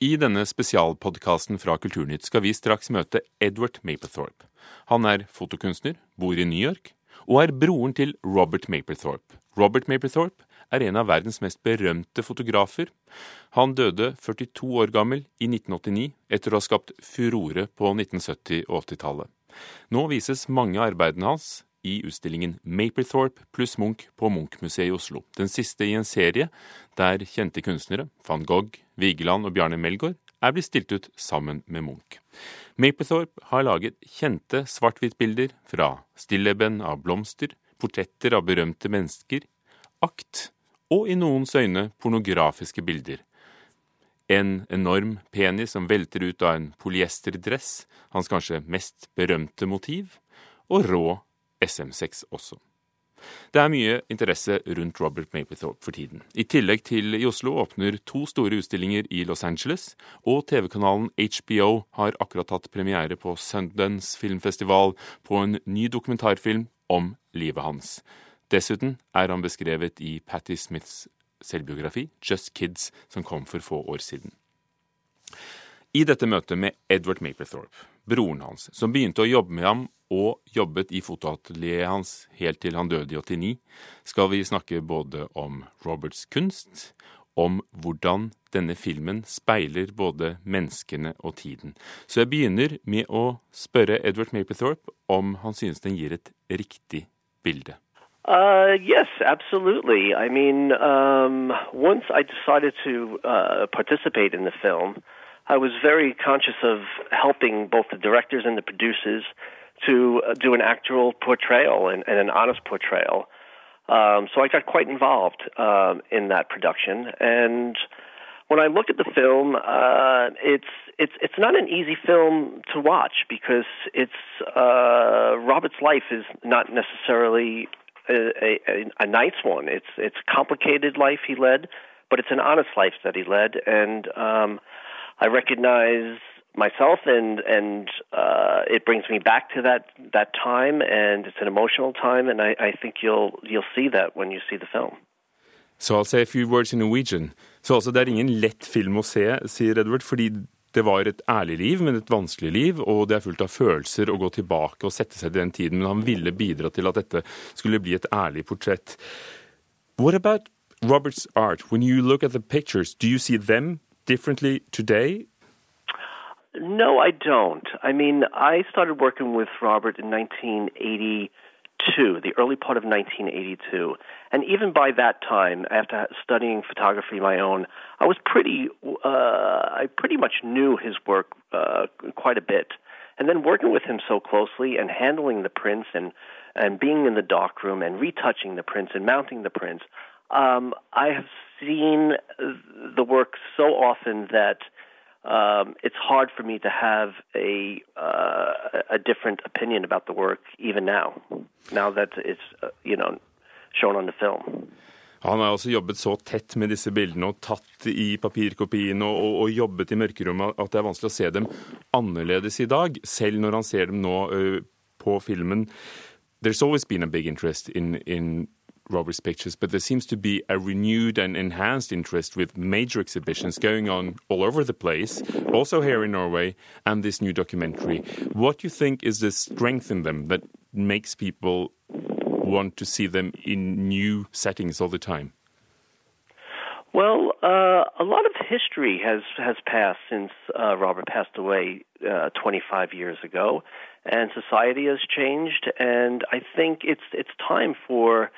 I denne spesialpodkasten fra Kulturnytt skal vi straks møte Edward Mapplethorpe. Han er fotokunstner, bor i New York og er broren til Robert Mapplethorpe. Robert Mapplethorpe er en av verdens mest berømte fotografer. Han døde 42 år gammel i 1989 etter å ha skapt furore på 1970- og 80-tallet. Nå vises mange av arbeidene hans i utstillingen Maplethorpe pluss Munch på Munch-museet i Oslo. Den siste i en serie der kjente kunstnere, van Gogh, Vigeland og Bjarne Melgaard, er blitt stilt ut sammen med Munch. Maplethorpe har laget kjente svart-hvitt-bilder fra stilleben av blomster, portretter av berømte mennesker, akt og i noens øyne pornografiske bilder. En enorm penis som velter ut av en polyesterdress, hans kanskje mest berømte motiv, og rå SM6 også. Det er mye interesse rundt Robert Mapplethorpe for tiden. I tillegg til i Oslo åpner to store utstillinger i Los Angeles, og TV-kanalen HBO har akkurat hatt premiere på Sundance filmfestival på en ny dokumentarfilm om livet hans. Dessuten er han beskrevet i Patti Smiths selvbiografi, Just Kids, som kom for få år siden. I dette møtet med Edward Mapplethorpe, broren hans, som begynte å jobbe med ham og jobbet i fotoatelieret hans helt til han døde i 89, skal vi snakke både om Roberts kunst, om hvordan denne filmen speiler både menneskene og tiden. Så jeg begynner med å spørre Edward Mapplethorpe om han synes den gir et riktig bilde. Uh, yes, absolutely. I mean, um, once I decided to uh, participate in the film, I was very conscious of helping both the directors and the producers to uh, do an actual portrayal and, and an honest portrayal. Um, so I got quite involved um, in that production. And when I look at the film, uh, it's it's it's not an easy film to watch because it's uh, Robert's life is not necessarily a, a, a nice one. It's it's complicated life he led, but it's an honest life that he led, and um, I recognize myself and and uh, it brings me back to that that time and it's an emotional time and I, I think you'll you'll see that when you see the film. So I'll say a few words in Norwegian. Så altså, det er ingen lett film å se, sier Edward, fordi det var et ærlig liv, men et vanskelig liv, og det er fullt av følelser å gå tilbake og sette seg til den tiden. Men han ville bidra til at dette skulle bli et ærlig portrett. What about Robert's art? When you look at the pictures, do you see them differently today No, I don't. I mean, I started working with Robert in 1982, the early part of 1982. And even by that time, after studying photography my own, I was pretty, uh, I pretty much knew his work uh, quite a bit. And then working with him so closely and handling the prints and, and being in the darkroom and retouching the prints and mounting the prints, um, I have seen the work so often that um, it's hard for me to have a uh, a different opinion about the work even now. Now that it's uh, you know shown on the film. Han har også jobbet så tett med disse bildene og tatt i papirkopiene og, og, og, jobbet i mørkerommet at det er vanskelig å se dem annerledes i dag, selv når han ser dem nå uh, på filmen. There's always been a big interest in, in Robert's pictures, but there seems to be a renewed and enhanced interest with major exhibitions going on all over the place, also here in Norway, and this new documentary. What do you think is the strength in them that makes people want to see them in new settings all the time? Well, uh, a lot of history has has passed since uh, Robert passed away uh, 25 years ago, and society has changed. And I think it's it's time for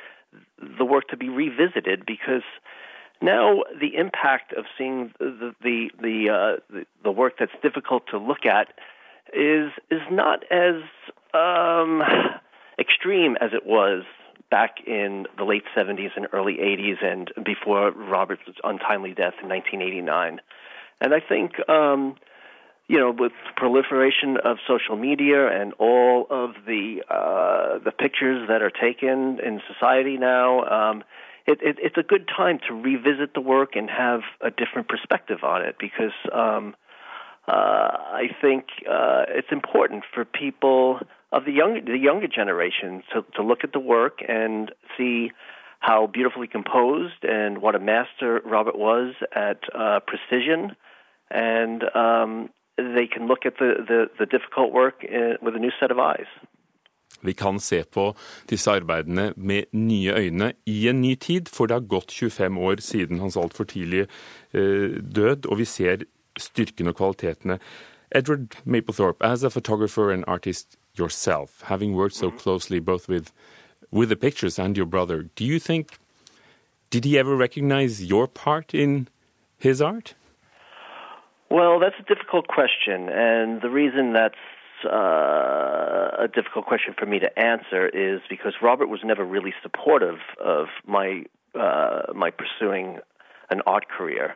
the work to be revisited because now the impact of seeing the the the, uh, the, the work that's difficult to look at is is not as um, extreme as it was back in the late 70s and early 80s and before Robert's untimely death in 1989. And I think um, you know, with proliferation of social media and all of the uh, the pictures that are taken in society now, um, it, it, it's a good time to revisit the work and have a different perspective on it because um, uh, I think uh, it's important for people of the young the younger generation to, to look at the work and see how beautifully composed and what a master Robert was at uh, precision. And um, they can look at the, the, the difficult work with a new set of eyes. Vi kan se på disse arbeidene med nye øyne i en ny tid, for det har gått 25 år siden hans altfor tidlige eh, død, og vi ser styrken og kvalitetene. Edward Maplethorpe, as a photographer and artist yourself, having worked so closely both with with the pictures and your brother, do you think did he ever recognize your part in his art? Well, that's a difficult question, and the reason that's uh, a difficult question for me to answer is because Robert was never really supportive of my uh, my pursuing an art career.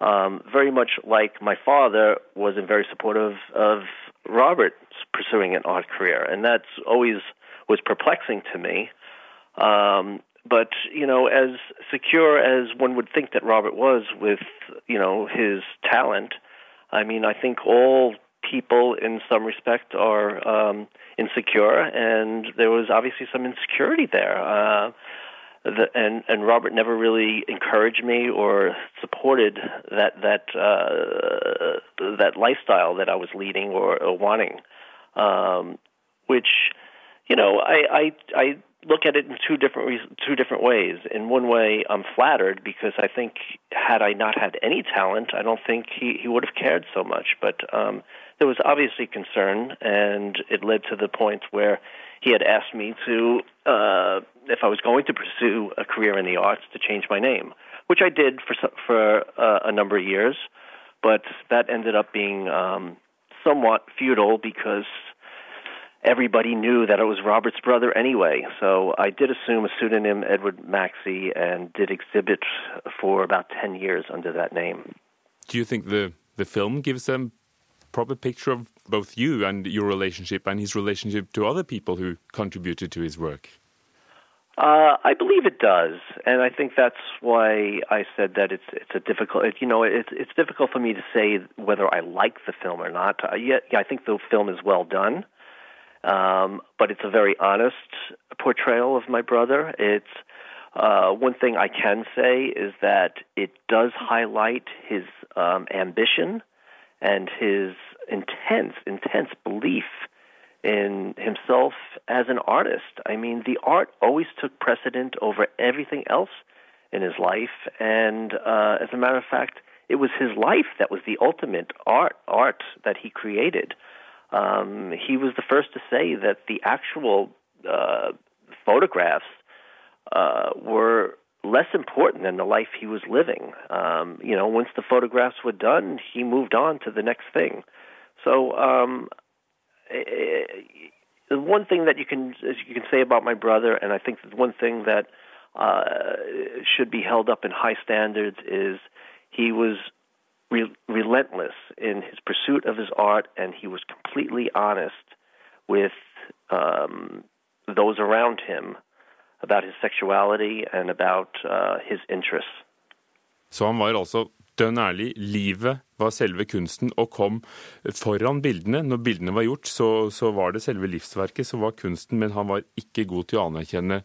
Um, very much like my father wasn't very supportive of Robert pursuing an art career, and that's always was perplexing to me. Um, but you know, as secure as one would think that Robert was with you know his talent, I mean, I think all people in some respect are um, insecure, and there was obviously some insecurity there. Uh, the, and and Robert never really encouraged me or supported that that uh, that lifestyle that I was leading or, or wanting, um, which you know I I I look at it in two different two different ways. In one way, I'm flattered because I think had I not had any talent, I don't think he he would have cared so much. But um, there was obviously concern, and it led to the point where he had asked me to, uh, if I was going to pursue a career in the arts, to change my name, which I did for for uh, a number of years, but that ended up being um, somewhat futile because everybody knew that it was Robert's brother anyway. So I did assume a pseudonym, Edward Maxey, and did exhibit for about 10 years under that name. Do you think the, the film gives a proper picture of both you and your relationship and his relationship to other people who contributed to his work? Uh, I believe it does, and I think that's why I said that it's it's a difficult. You know, it's it's difficult for me to say whether I like the film or not. Uh, yeah, yeah, I think the film is well done. Um, but it's a very honest portrayal of my brother. It's uh, one thing I can say is that it does highlight his um, ambition and his intense, intense belief in himself as an artist. I mean, the art always took precedent over everything else in his life, and uh, as a matter of fact, it was his life that was the ultimate art art that he created. Um, he was the first to say that the actual uh, photographs uh, were less important than the life he was living. Um, you know, once the photographs were done, he moved on to the next thing. So, um, the one thing that you can you can say about my brother, and I think the one thing that uh, should be held up in high standards is he was re- relentless in his pursuit of his art, and he was completely honest with um, those around him about his sexuality and about uh, his interests. Så han var altså dønn ærlig. Livet var selve kunsten og kom foran bildene. Når bildene var gjort, så, så, var det selve livsverket som var kunsten, men han var ikke god til å anerkjenne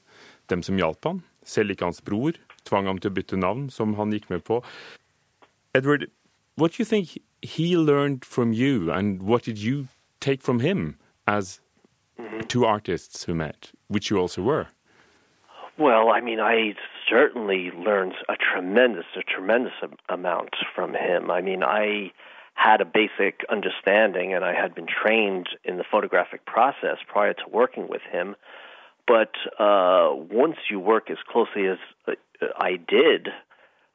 dem som hjalp ham. Selv ikke hans bror. Tvang ham til å bytte navn, som han gikk med på. Edward, what do you think he learned from you, and what did you take from him as mm-hmm. two artists who met, which you also were? Well, I mean, I certainly learned a tremendous, a tremendous amount from him. I mean, I had a basic understanding, and I had been trained in the photographic process prior to working with him. But uh, once you work as closely as uh, I did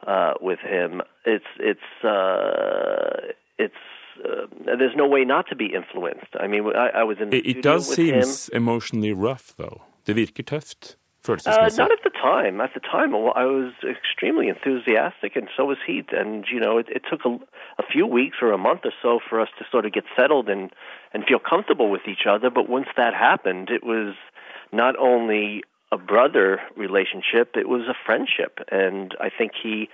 uh, with him, it's it's uh, it's uh, there's no way not to be influenced. I mean, I, I was in the it, it does seem emotionally rough, though. Det virker tøft. Uh, not at the time. At the time, I was extremely enthusiastic, and so was he. And you know, it, it took a, a few weeks or a month or so for us to sort of get settled and and feel comfortable with each other. But once that happened, it was not only a brother relationship; it was a friendship. And I think he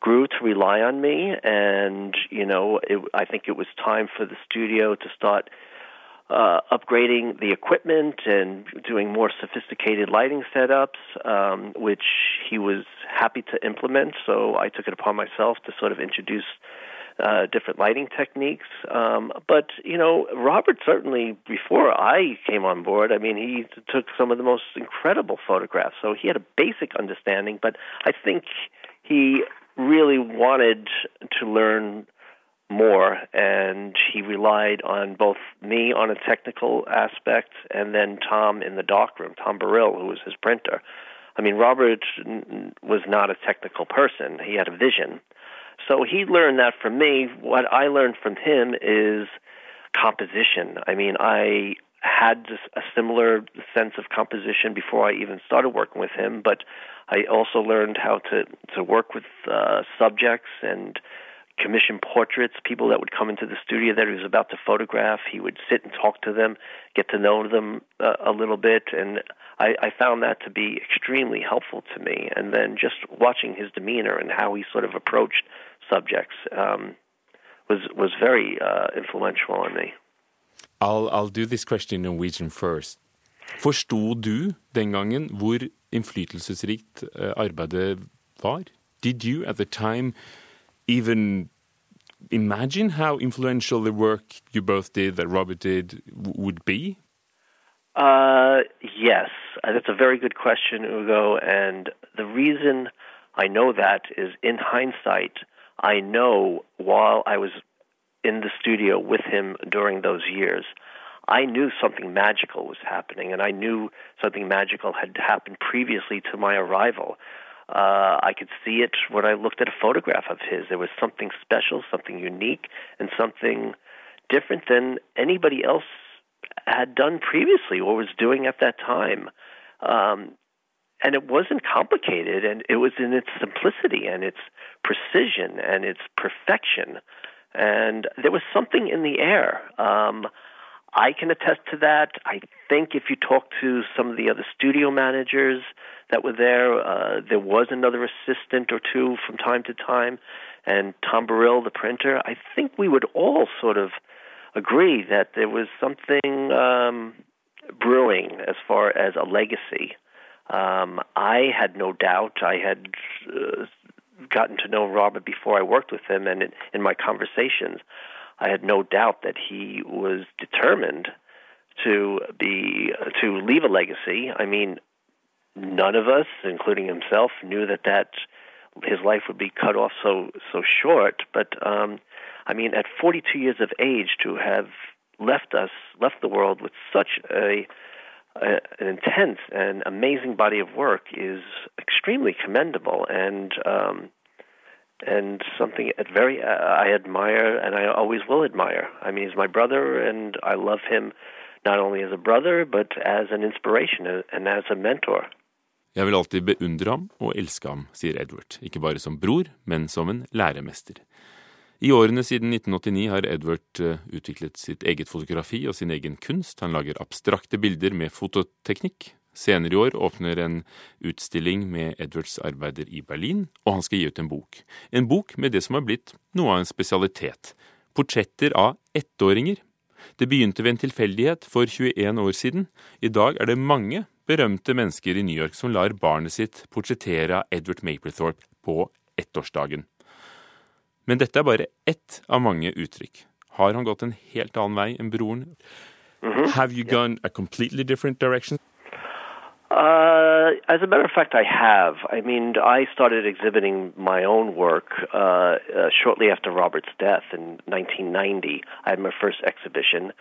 grew to rely on me. And you know, it, I think it was time for the studio to start uh, upgrading the equipment and doing more sophisticated lighting setups, um, which he was happy to implement. So I took it upon myself to sort of introduce uh, different lighting techniques. Um, but you know, Robert certainly before I came on board, I mean, he took some of the most incredible photographs. So he had a basic understanding, but I think he really wanted to learn more, and he relied on both me on a technical aspect and then Tom in the darkroom, Tom Baril, who was his printer. I mean, Robert was not a technical person; he had a vision. So he learned that from me. What I learned from him is composition. I mean, I had a similar sense of composition before I even started working with him, but I also learned how to to work with uh, subjects and commission portraits, people that would come into the studio that he was about to photograph. He would sit and talk to them, get to know them uh, a little bit, and I, I found that to be extremely helpful to me. And then just watching his demeanor and how he sort of approached subjects um, was was very uh, influential on me. I'll, I'll do this question in Norwegian first. Forsto du den gangen hvor innflytelsesrikt uh, arbeidet var? Did you at the time even imagine how influential the work you both did, that Robert did, would be? Uh, yes, uh, that's a very good question, Ugo. And the reason I know that is in hindsight, I know while I was in the studio with him during those years, I knew something magical was happening, and I knew something magical had happened previously to my arrival. Uh, I could see it when I looked at a photograph of his. There was something special, something unique, and something different than anybody else had done previously or was doing at that time. Um, and it wasn't complicated, and it was in its simplicity and its precision and its perfection. And there was something in the air. Um, I can attest to that. I think if you talk to some of the other studio managers that were there, uh, there was another assistant or two from time to time, and Tom Baril, the printer. I think we would all sort of agree that there was something um, brewing as far as a legacy. Um, I had no doubt. I had uh, gotten to know Robert before I worked with him, and in, in my conversations, I had no doubt that he was determined to be to leave a legacy. I mean, none of us, including himself, knew that that his life would be cut off so so short. But um, I mean, at 42 years of age, to have left us, left the world with such a, a an intense and amazing body of work is extremely commendable. And um, and something at very uh, I admire and I always will admire. I mean, he's my brother, and I love him not only as a brother but as an inspiration and as a mentor. Jeg vil alltid beundre ham og elske ham, sier Edward, ikke bare som bror, men som en læremester. I årene siden 1989 har Edward uh, utviklet sitt eget fotografi og sin egen kunst. Han lager abstrakte bilder med fototeknikk, Senere i år åpner en utstilling med Edwards arbeider i Berlin, og han skal gi ut en bok. En bok med det som har blitt noe av en spesialitet. Portretter av ettåringer. Det begynte ved en tilfeldighet for 21 år siden. I dag er det mange berømte mennesker i New York som lar barnet sitt portrettere av Edward Maplethorpe på ettårsdagen. Men dette er bare ett av mange uttrykk. Har han gått en helt annen vei enn broren? Mm -hmm. Have you gone a completely different direction? Uh, as a matter of fact, I have. I mean, I started exhibiting my own work uh, uh, shortly after Robert's death in 1990. I had my first exhibition,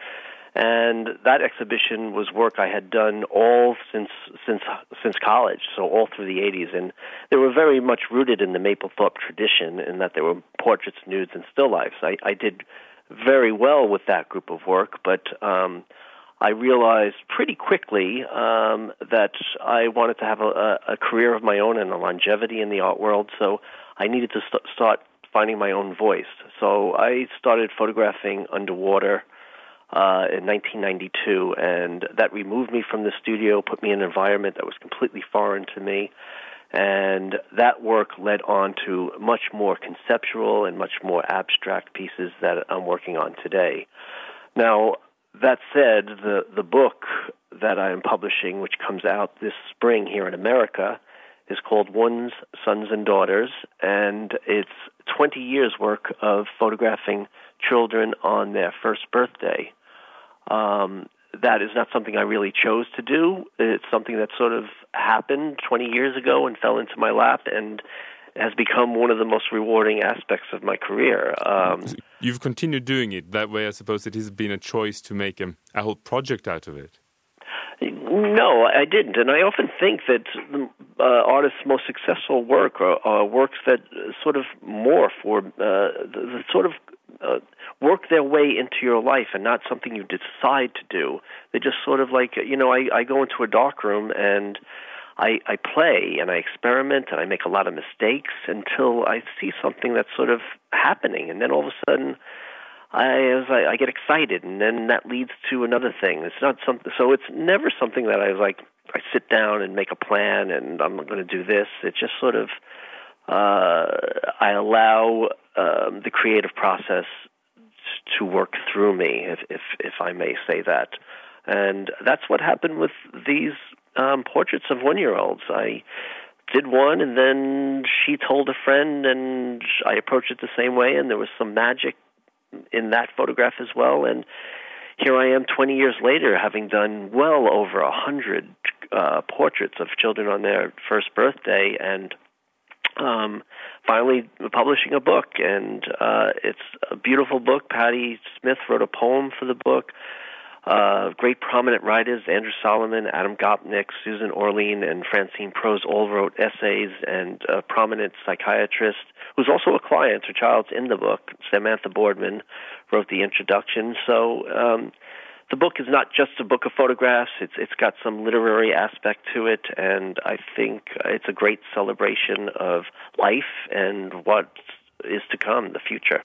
and that exhibition was work I had done all since since since college, so all through the 80s, and they were very much rooted in the Mapplethorpe tradition, in that there were portraits, nudes, and still lifes. I, I did very well with that group of work, but um, I realized pretty quickly um, that I wanted to have a, a career of my own and a longevity in the art world. So I needed to st- start finding my own voice. So I started photographing underwater uh, in 1992, and that removed me from the studio, put me in an environment that was completely foreign to me. And that work led on to much more conceptual and much more abstract pieces that I'm working on today. Now, that said, the the book that I am publishing, which comes out this spring here in America, is called One's Sons and Daughters, and it's 20 years' work of photographing children on their first birthday. Um, that is not something I really chose to do. It's something that sort of happened 20 years ago and fell into my lap and has become one of the most rewarding aspects of my career. Um, You've continued doing it that way. I suppose it has been a choice to make a, a whole project out of it. No, I didn't, and I often think that uh, artists' most successful work are, are works that sort of morph or uh, the, the sort of uh, work their way into your life and not something you decide to do. They just sort of like you know, I, I go into a dark room and I, I play and I experiment and I make a lot of mistakes until I see something that's sort of happening, and then all of a sudden I as I, I get excited, and then that leads to another thing. It's not something. So it's never something that I was like. I sit down and make a plan, and I'm going to do this. It's just sort of uh, I allow um, the creative process to work through me, if if if I may say that. And that's what happened with these um, portraits of one-year-olds. I did one, and then she told a friend, and I approached it the same way, and there was some magic in that photograph as well. And here I am 20 years later, having done well over a hundred uh, portraits of children on their first birthday, and um, finally publishing a book. And uh, it's a beautiful book. Patti Smith wrote a poem for the book. Uh, great prominent writers, Andrew Solomon, Adam Gopnik, Susan Orlean, and Francine Prose all wrote essays, and a prominent psychiatrist, who's also a client, her child's in the book, Samantha Boardman, wrote the introduction. So um, the book is not just a book of photographs, it's, it's got some literary aspect to it, and I think it's a great celebration of life and what is to come, the future.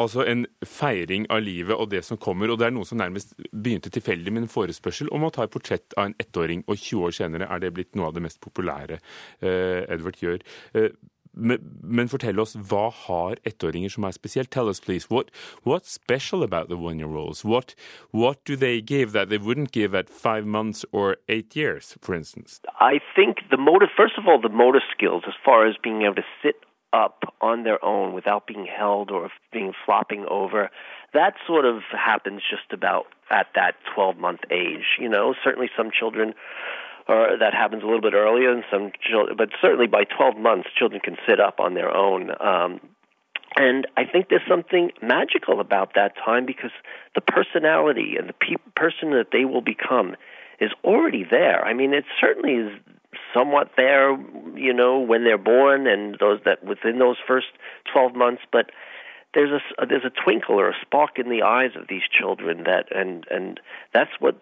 Altså en feiring av livet og det som kommer. Og det er noe som nærmest begynte tilfeldig med en forespørsel om å ta et portrett av en ettåring, og 20 år senere er det blitt noe av det mest populære uh, Edward gjør. Uh, men, men, fortell oss, hva har ettåringer som er spesielt? Tell us, please. What, what's special about the one-year-olds? What, what do they give that they wouldn't give at five months or eight years, for instance? I think the motor, first of all, the motor skills, as far as being able to sit up on their own without being held or being flopping over. That sort of happens just about at that 12 month age. You know, certainly some children or that happens a little bit earlier and some children, but certainly by 12 months, children can sit up on their own. Um, and I think there's something magical about that time because the personality and the pe- person that they will become is already there. I mean, it certainly is somewhat there, you know, when they're born and those that within those first 12 months, but there's a there's a twinkle or a spark in the eyes of these children that and and that's what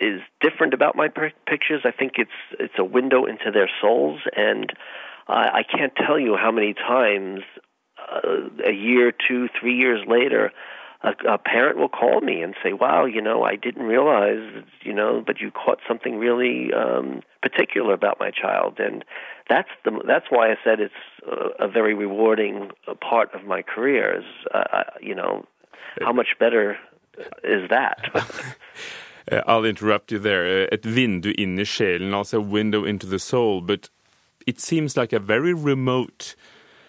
is different about my pictures. I think it's it's a window into their souls, and uh, I can't tell you how many times uh, a year, two, three years later, a, a parent will call me and say, "Wow, you know, I didn't realize, you know, but you caught something really um, particular about my child," and that's the that's why I said it's a, a very rewarding uh, part of my career. Is uh, you know, how much better is that? Uh, I'll interrupt you there. Uh, et vindu inn i also a window into the soul, but it seems like a very remote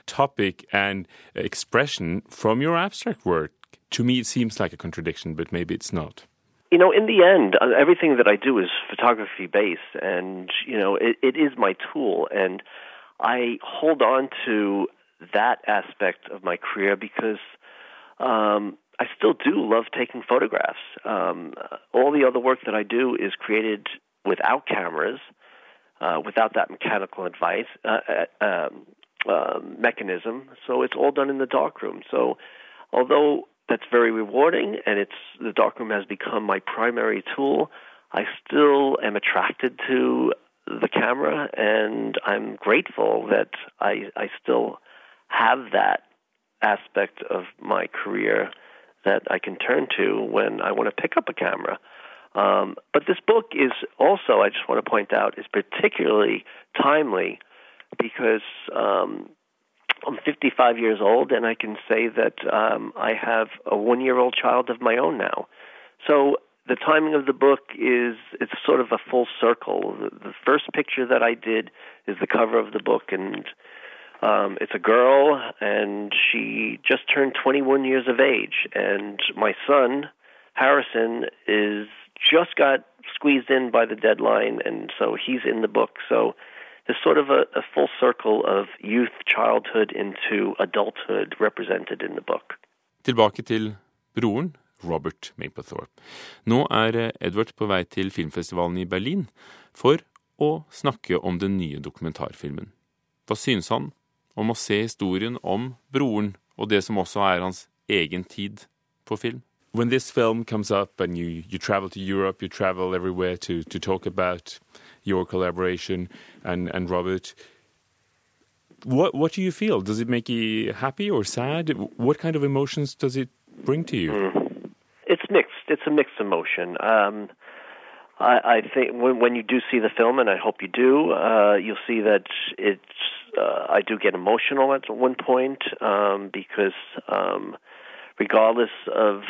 topic and expression from your abstract work to me, it seems like a contradiction, but maybe it's not. You know, in the end, uh, everything that I do is photography based, and you know, it, it is my tool, and I hold on to that aspect of my career because um, I still do love taking photographs. Um, all the other work that I do is created without cameras, uh, without that mechanical advice uh, uh, um, uh, mechanism. So it's all done in the darkroom. So although that's very rewarding, and it's the darkroom has become my primary tool. I still am attracted to the camera, and I'm grateful that I I still have that aspect of my career that I can turn to when I want to pick up a camera. Um, but this book is also, I just want to point out, is particularly timely because um, I'm 55 years old, and I can say that um, I have a one year old child of my own now. So the timing of the book is it's sort of a full circle. The, the first picture that I did is the cover of the book, and um, it's a girl, and she just turned 21 years of age, and my son Harrison is just got squeezed in by the deadline, and so he's in the book. So there's sort of a, a full circle of youth, childhood into adulthood represented in the book. Tilbake til broren, Robert Mapplethorpe. Nå er eh, Edward på vei til filmfestivalen i Berlin for å snakke om den nye dokumentarfilmen. Hva synes han om å se historien om broren og det som også er hans egen tid på film? When this film comes up and you, you travel to Europe, you travel everywhere to, to talk about your collaboration and, and Robert, what what do you feel? Does it make you happy or sad? What kind of emotions does it bring to you? Mm it's mixed. It's a mixed emotion. Um, I, I think when, when you do see the film, and I hope you do, uh, you'll see that it's. Uh, I do get emotional at one point um, because, um, regardless of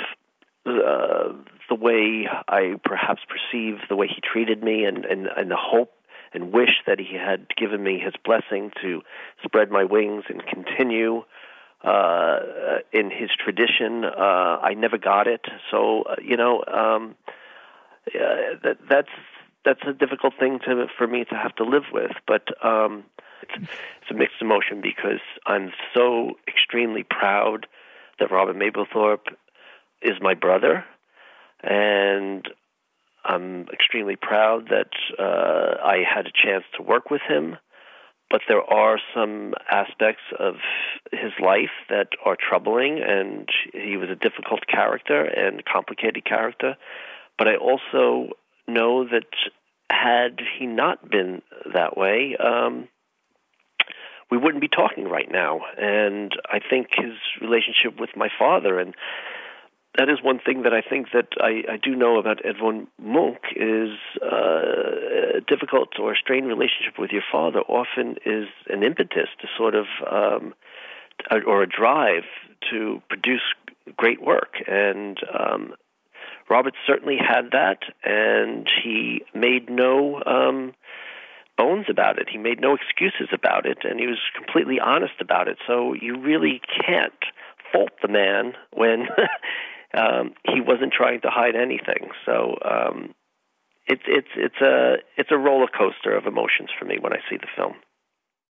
the way I perhaps perceive the way he treated me, and and, and the hope and wish that he had given me his blessing to spread my wings and continue uh, in his tradition. Uh, I never got it, so uh, you know um, uh, that that's that's a difficult thing to for me to have to live with. But um, it's, it's a mixed emotion because I'm so extremely proud that Robert Mapplethorpe is my brother, and I'm extremely proud that uh, I had a chance to work with him but there are some aspects of his life that are troubling, and he was a difficult character and complicated character. But I also know that had he not been that way, um, we wouldn't be talking right now. And I think his relationship with my father and that is one thing that I think that I, I do know about Edvard Munch is uh, a difficult or strained relationship with your father often is an impetus to sort of um, or a drive to produce great work. And um, Robert certainly had that and he made no um, bones about it. He made no excuses about it and he was completely honest about it. So you really can't fault the man when um, he wasn't trying to hide anything. So um, it's it's it's a it's a roller coaster of emotions for me when I see the film.